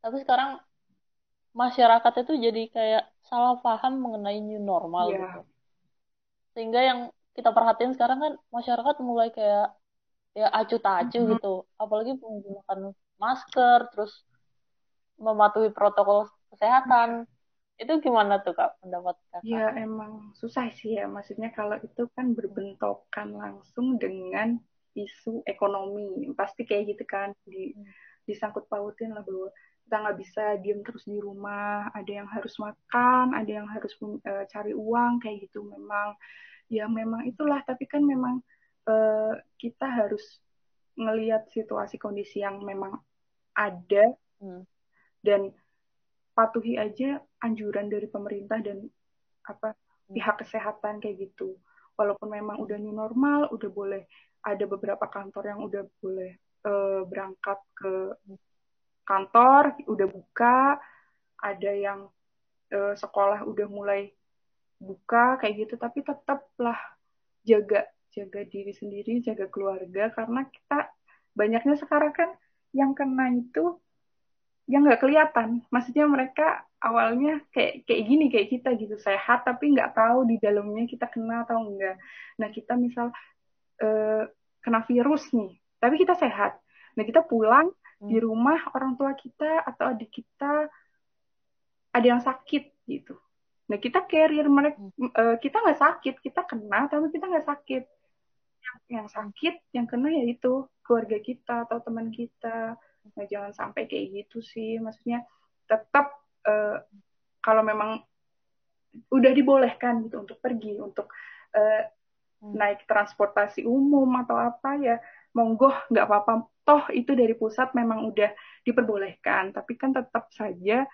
Tapi sekarang masyarakat itu jadi kayak salah paham mengenai new normal yeah. gitu. Sehingga yang kita perhatiin sekarang kan masyarakat mulai kayak ya acuh tak acuh mm-hmm. gitu. Apalagi menggunakan masker, terus mematuhi protokol kesehatan. Itu gimana tuh kak pendapat kakak? Ya emang susah sih ya. Maksudnya kalau itu kan berbentokan langsung dengan isu ekonomi. Pasti kayak gitu kan di disangkut pautin lah bahwa kita nggak bisa diem terus di rumah. Ada yang harus makan, ada yang harus uh, cari uang kayak gitu. Memang ya memang itulah. Tapi kan memang uh, kita harus ngelihat situasi kondisi yang memang ada hmm. dan patuhi aja anjuran dari pemerintah dan apa pihak kesehatan kayak gitu. Walaupun memang udah new normal, udah boleh ada beberapa kantor yang udah boleh uh, berangkat ke kantor, udah buka, ada yang uh, sekolah udah mulai buka kayak gitu, tapi tetaplah jaga jaga diri sendiri, jaga keluarga karena kita banyaknya sekarang kan yang kena itu yang nggak kelihatan. Maksudnya mereka awalnya kayak kayak gini kayak kita gitu sehat tapi nggak tahu di dalamnya kita kena atau enggak. Nah kita misal uh, kena virus nih, tapi kita sehat. Nah kita pulang hmm. di rumah orang tua kita atau adik kita ada yang sakit gitu. Nah kita carrier mereka hmm. uh, kita nggak sakit, kita kena tapi kita nggak sakit. Yang, yang sakit, yang kena ya itu keluarga kita atau teman kita Nah, jangan sampai kayak gitu sih. Maksudnya tetap uh, kalau memang udah dibolehkan gitu untuk pergi, untuk uh, hmm. naik transportasi umum atau apa ya, monggo nggak apa-apa. Toh itu dari pusat memang udah diperbolehkan, tapi kan tetap saja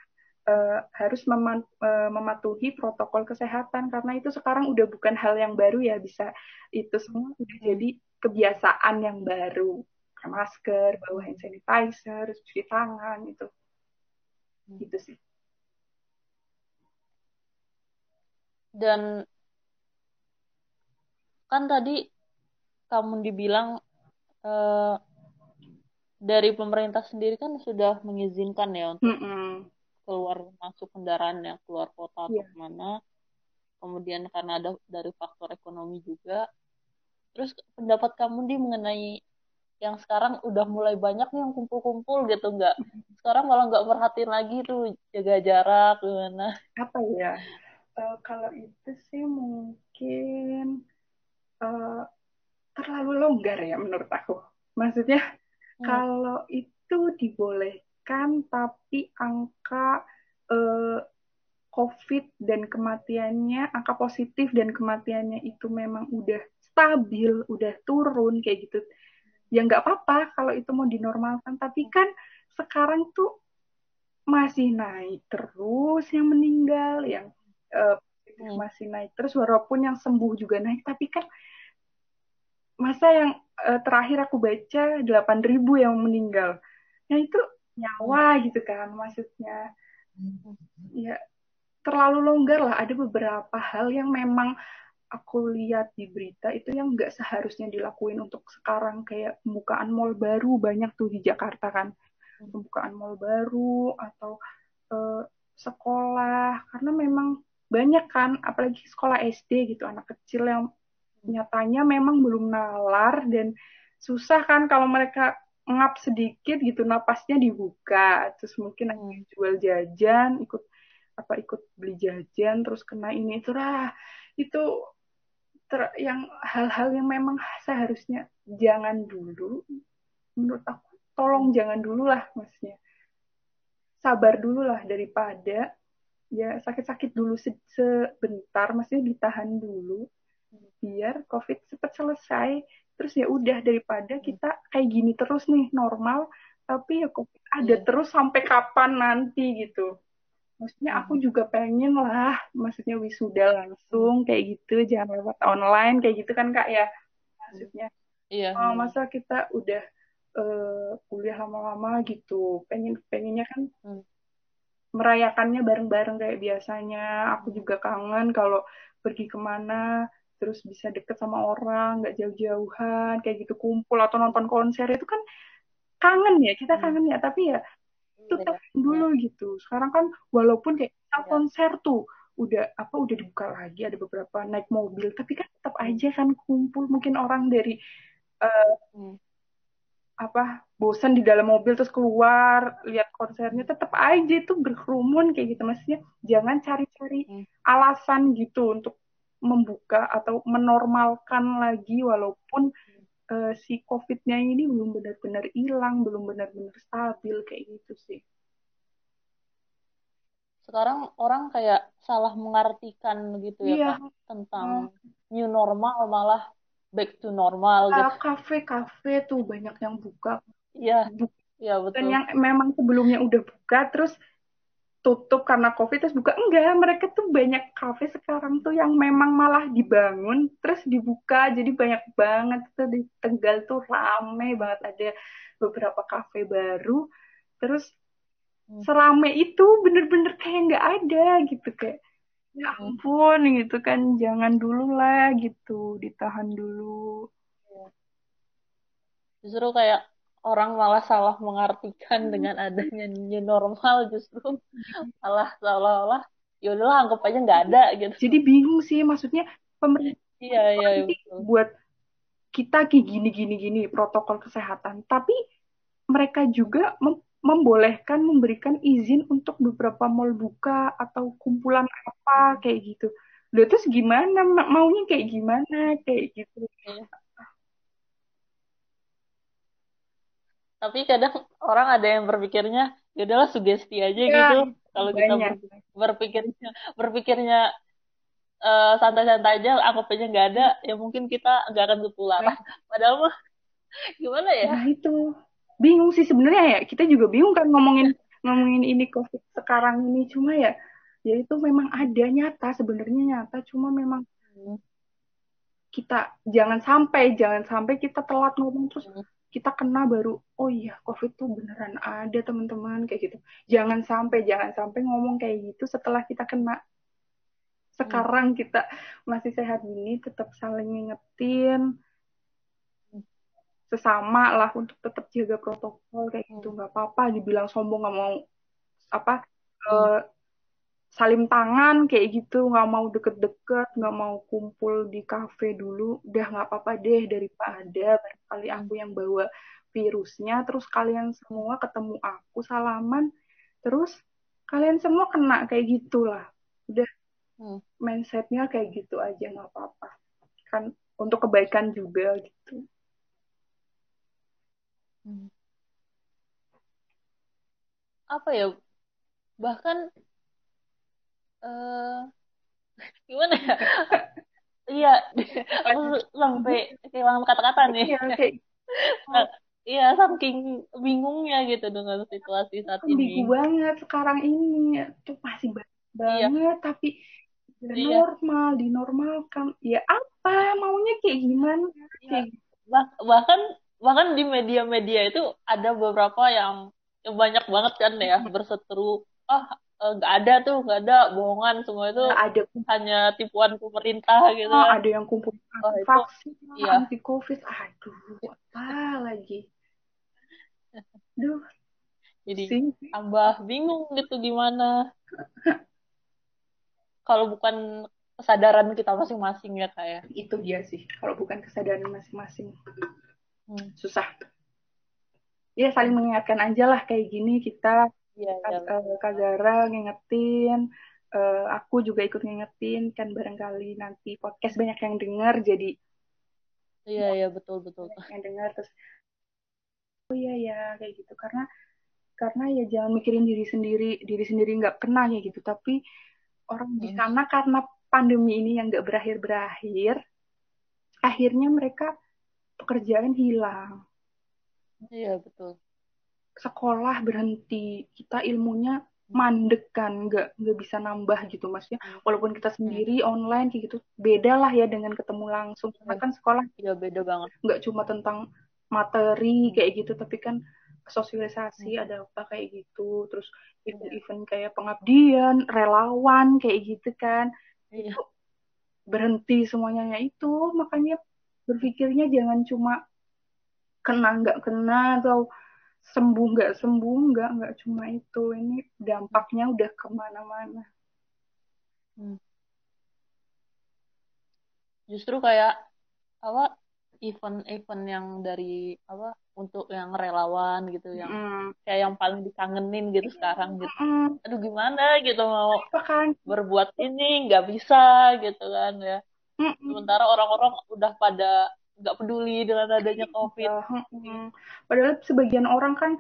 uh, harus mema uh, mematuhi protokol kesehatan karena itu sekarang udah bukan hal yang baru ya bisa itu semua udah jadi kebiasaan yang baru pakai masker, bawa hand sanitizer, cuci tangan itu. Hmm. Gitu sih. Dan kan tadi kamu dibilang uh, dari pemerintah sendiri kan sudah mengizinkan ya untuk mm -mm. keluar masuk kendaraan yang keluar kota yeah. atau iya. mana. Kemudian karena ada dari faktor ekonomi juga. Terus pendapat kamu di mengenai yang sekarang udah mulai banyak nih yang kumpul-kumpul gitu nggak sekarang malah nggak merhatiin lagi tuh jaga jarak gimana? Apa ya? Uh, kalau itu sih mungkin uh, terlalu longgar ya menurut aku. Maksudnya hmm. kalau itu dibolehkan tapi angka uh, COVID dan kematiannya, angka positif dan kematiannya itu memang udah stabil, udah turun kayak gitu ya nggak apa-apa kalau itu mau dinormalkan. Tapi kan sekarang tuh masih naik terus yang meninggal yang uh, masih naik terus walaupun yang sembuh juga naik. Tapi kan masa yang uh, terakhir aku baca 8.000 yang meninggal. Nah itu nyawa gitu kan maksudnya. Ya terlalu longgar lah. Ada beberapa hal yang memang aku lihat di berita itu yang nggak seharusnya dilakuin untuk sekarang kayak pembukaan mall baru banyak tuh di Jakarta kan hmm. pembukaan mall baru atau uh, sekolah karena memang banyak kan apalagi sekolah SD gitu anak kecil yang nyatanya memang belum nalar dan susah kan kalau mereka ngap sedikit gitu napasnya dibuka terus mungkin hmm. jual jajan ikut apa ikut beli jajan terus kena ini itu lah itu ter, yang hal-hal yang memang seharusnya jangan dulu menurut aku tolong jangan dulu lah maksudnya. Sabar dulu lah daripada ya sakit-sakit dulu se sebentar maksudnya ditahan dulu biar covid cepat selesai. Terus ya udah daripada kita kayak gini terus nih normal tapi ya covid ada iya. terus sampai kapan nanti gitu maksudnya aku juga pengen lah maksudnya wisuda langsung kayak gitu jangan lewat online kayak gitu kan kak ya? Maksudnya iya. Oh, masa kita udah uh, kuliah lama-lama gitu. Pengen pengennya kan hmm. merayakannya bareng-bareng kayak biasanya. Aku juga kangen kalau pergi ke mana terus bisa deket sama orang nggak jauh-jauhan kayak gitu kumpul atau nonton konser itu kan kangen ya kita hmm. kangen ya. Tapi ya itu tahan iya. dulu gitu sekarang kan walaupun kayak iya. konser tuh udah apa udah dibuka lagi ada beberapa naik mobil tapi kan tetap aja kan kumpul mungkin orang dari uh, hmm. apa bosan di dalam mobil terus keluar lihat konsernya tetap aja itu berkerumun kayak gitu maksudnya jangan cari-cari hmm. alasan gitu untuk membuka atau menormalkan lagi walaupun uh, si COVID-nya ini belum benar-benar hilang, belum benar-benar stabil kayak gitu sih. Sekarang orang kayak salah mengartikan gitu ya iya. Kak, tentang hmm. new normal malah back to normal gitu. Kafe-kafe tuh banyak yang buka. Iya. Iya betul. Dan yang memang sebelumnya udah buka terus tutup karena covid terus buka. Enggak mereka tuh banyak kafe sekarang tuh yang memang malah dibangun terus dibuka. Jadi banyak banget tuh di Tegal tuh rame banget. Ada beberapa kafe baru. Terus hmm. serame itu bener-bener kayak nggak ada gitu kayak ya hmm. ampun gitu kan. Jangan dulu lah gitu. Ditahan dulu. Justru kayak orang malah salah mengartikan hmm. dengan adanya new normal justru malah seolah-olah ya udahlah anggap aja nggak ada gitu. Jadi bingung sih maksudnya pemerintah iya, iya, iya, buat kita kayak gini gini gini protokol kesehatan, tapi mereka juga mem membolehkan memberikan izin untuk beberapa mall buka atau kumpulan apa kayak gitu. Udah terus gimana maunya kayak gimana kayak gitu. Iya. Tapi kadang orang ada yang berpikirnya ya udahlah sugesti aja ya, gitu. kalau kita berpikirnya berpikirnya uh, santai-santai aja anggap aja nggak ada ya mungkin kita nggak akan ketularan padahal mah gimana ya? Nah itu. Bingung sih sebenarnya ya. Kita juga bingung kan ngomongin ngomongin ini covid sekarang ini. Cuma ya ya itu memang ada nyata sebenarnya nyata. Cuma memang hmm. kita jangan sampai jangan sampai kita telat ngomong terus. Hmm kita kena baru oh iya covid tuh beneran ada teman-teman kayak gitu jangan sampai jangan sampai ngomong kayak gitu setelah kita kena sekarang hmm. kita masih sehat ini tetap saling ngingetin sesama lah untuk tetap jaga protokol kayak gitu nggak apa-apa dibilang sombong nggak mau apa hmm. uh, salim tangan kayak gitu. Nggak mau deket-deket nggak mau kumpul di kafe dulu. Udah nggak apa-apa deh daripada barangkali aku yang bawa virusnya. Terus kalian semua ketemu aku salaman terus kalian semua kena kayak gitulah. Udah hmm. mindsetnya kayak gitu aja nggak apa-apa. Kan untuk kebaikan juga gitu. Hmm. apa ya? Bahkan uh, gimana ya? Iya. Aku sampai kehilangan kata-kata nih. Iya kayak iya saking bingungnya gitu dengan situasi saat ini. bingung banget sekarang ini. Tuh masih banget iya. tapi iya. normal dinormalkan. Ya apa maunya kayak gimana? Iya. bah bahkan bahkan di media-media itu ada beberapa yang, banyak banget kan ya berseteru ah Eh, nggak uh, ada tuh nggak ada bohongan semua itu nah, ada. hanya tipuan pemerintah gitu oh, ada yang kumpul oh, vaksin iya. anti covid aduh apa lagi? Duh. Jadi Sing. tambah bingung gitu gimana. Kalau bukan kesadaran kita masing-masing ya kayak ya. itu dia sih. Kalau bukan kesadaran masing-masing. Hmm. susah. Ya saling mengingatkan aja lah kayak gini kita Iya, iya. Uh, Kak Zara ngingetin, uh, aku juga ikut ngingetin kan barangkali nanti podcast banyak yang dengar jadi Iya, iya betul betul. Yang dengar terus oh iya ya kayak gitu karena karena ya jangan mikirin diri sendiri diri sendiri nggak kena ya gitu tapi orang hmm. di sana karena pandemi ini yang nggak berakhir berakhir akhirnya mereka pekerjaan hilang iya betul sekolah berhenti kita ilmunya mandek kan nggak nggak bisa nambah gitu maksudnya hmm. walaupun kita sendiri hmm. online kayak gitu beda lah ya dengan ketemu langsung karena hmm. kan sekolah ya beda banget nggak cuma tentang materi kayak gitu tapi kan sosialisasi hmm. ada apa kayak gitu terus event-event kayak pengabdian relawan kayak gitu kan iya. itu berhenti semuanya ya itu makanya berpikirnya jangan cuma kena nggak kena atau sembuh nggak sembuh nggak nggak cuma itu ini dampaknya udah ke mana-mana hmm. justru kayak apa event-event yang dari apa untuk yang relawan gitu yang mm. kayak yang paling dikangenin gitu sekarang gitu mm. aduh gimana gitu mau kan? berbuat ini nggak bisa gitu kan ya mm sementara orang-orang udah pada nggak peduli dengan adanya covid. Hmm. Padahal sebagian orang kan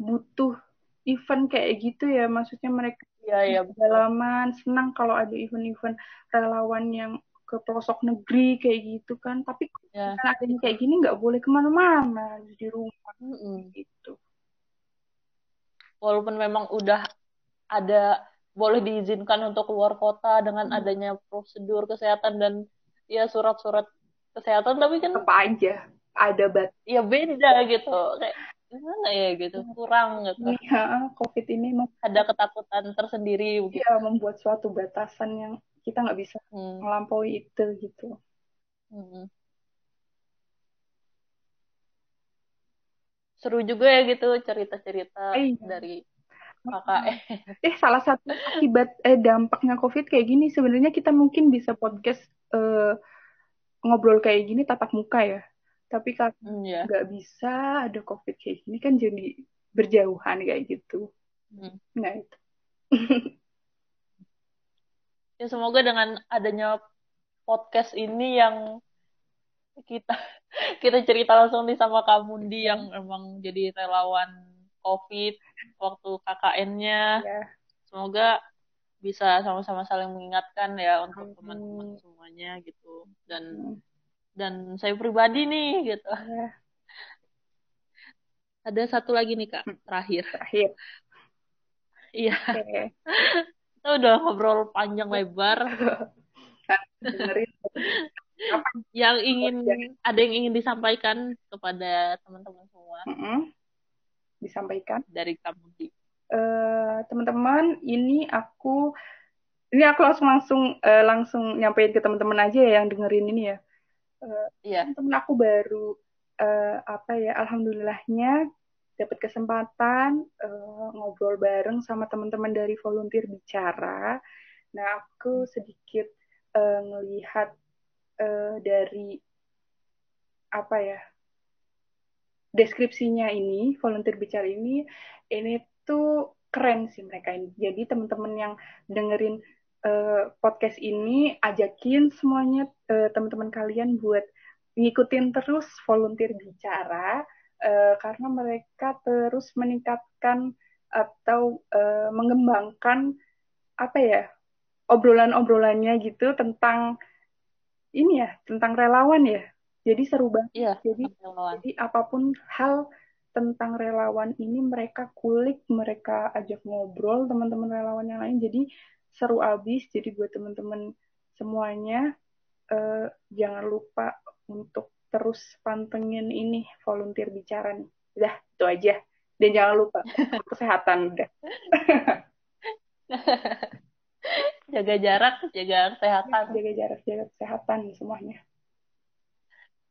butuh event kayak gitu ya, maksudnya mereka ya, ya, dalaman senang kalau ada event-event relawan yang ke pelosok negeri kayak gitu kan. Tapi ya. karena adanya kayak gini nggak boleh ke mana-mana di rumah hmm. gitu. Walaupun memang udah ada boleh diizinkan untuk keluar kota dengan adanya prosedur kesehatan dan ya surat-surat kesehatan tapi kan apa aja ada bat. Ya beda gitu. Kayak gimana ya gitu kurang gitu. Iya covid ini ada ketakutan tersendiri begitu ya membuat suatu batasan yang kita nggak bisa hmm. melampaui itu gitu. Hmm. seru juga ya gitu cerita-cerita eh, dari kakak. Eh salah satu akibat eh dampaknya covid kayak gini sebenarnya kita mungkin bisa podcast eh, ngobrol kayak gini tatap muka ya tapi kalau mm, yeah. nggak bisa ada covid kayak gini kan jadi berjauhan kayak gitu mm. nah itu ya semoga dengan adanya podcast ini yang kita kita cerita langsung nih sama kamu di yang emang jadi relawan covid waktu KKN-nya yeah. semoga bisa sama-sama saling mengingatkan ya untuk teman-teman semuanya gitu. Dan hmm. dan saya pribadi nih gitu. Ya. ada satu lagi nih kak terakhir. Terakhir. Iya. Okay. kita udah ngobrol panjang lebar. Yang ingin ada yang ingin disampaikan kepada teman-teman semua? Mm -hmm. disampaikan. Dari kamu di Eh, teman-teman ini aku ini aku langsung langsung uh, langsung nyampein ke teman-teman aja ya yang dengerin ini ya. Uh, yeah. Temen aku baru uh, apa ya alhamdulillahnya dapat kesempatan uh, ngobrol bareng sama teman-teman dari volunteer bicara. Nah, aku sedikit uh, ngelihat uh, dari apa ya deskripsinya ini volunteer bicara ini ini tuh keren sih mereka ini. Jadi teman-teman yang dengerin uh, podcast ini ajakin semuanya uh, teman-teman kalian buat ngikutin terus volunteer bicara uh, karena mereka terus meningkatkan atau uh, mengembangkan apa ya obrolan-obrolannya gitu tentang ini ya tentang relawan ya. Jadi seru banget. Iya, jadi jadi apa pun hal tentang relawan ini mereka kulik mereka ajak ngobrol teman-teman relawan yang lain jadi seru abis jadi buat teman-teman semuanya uh, jangan lupa untuk terus pantengin ini volunteer bicara nih. Udah, itu aja. Dan jangan lupa kesehatan udah. jaga jarak, jaga kesehatan. Jaga jarak, jaga kesehatan semuanya.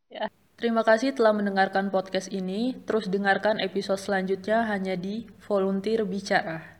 Ya. Terima kasih telah mendengarkan podcast ini. Terus dengarkan episode selanjutnya hanya di Volunteer Bicara.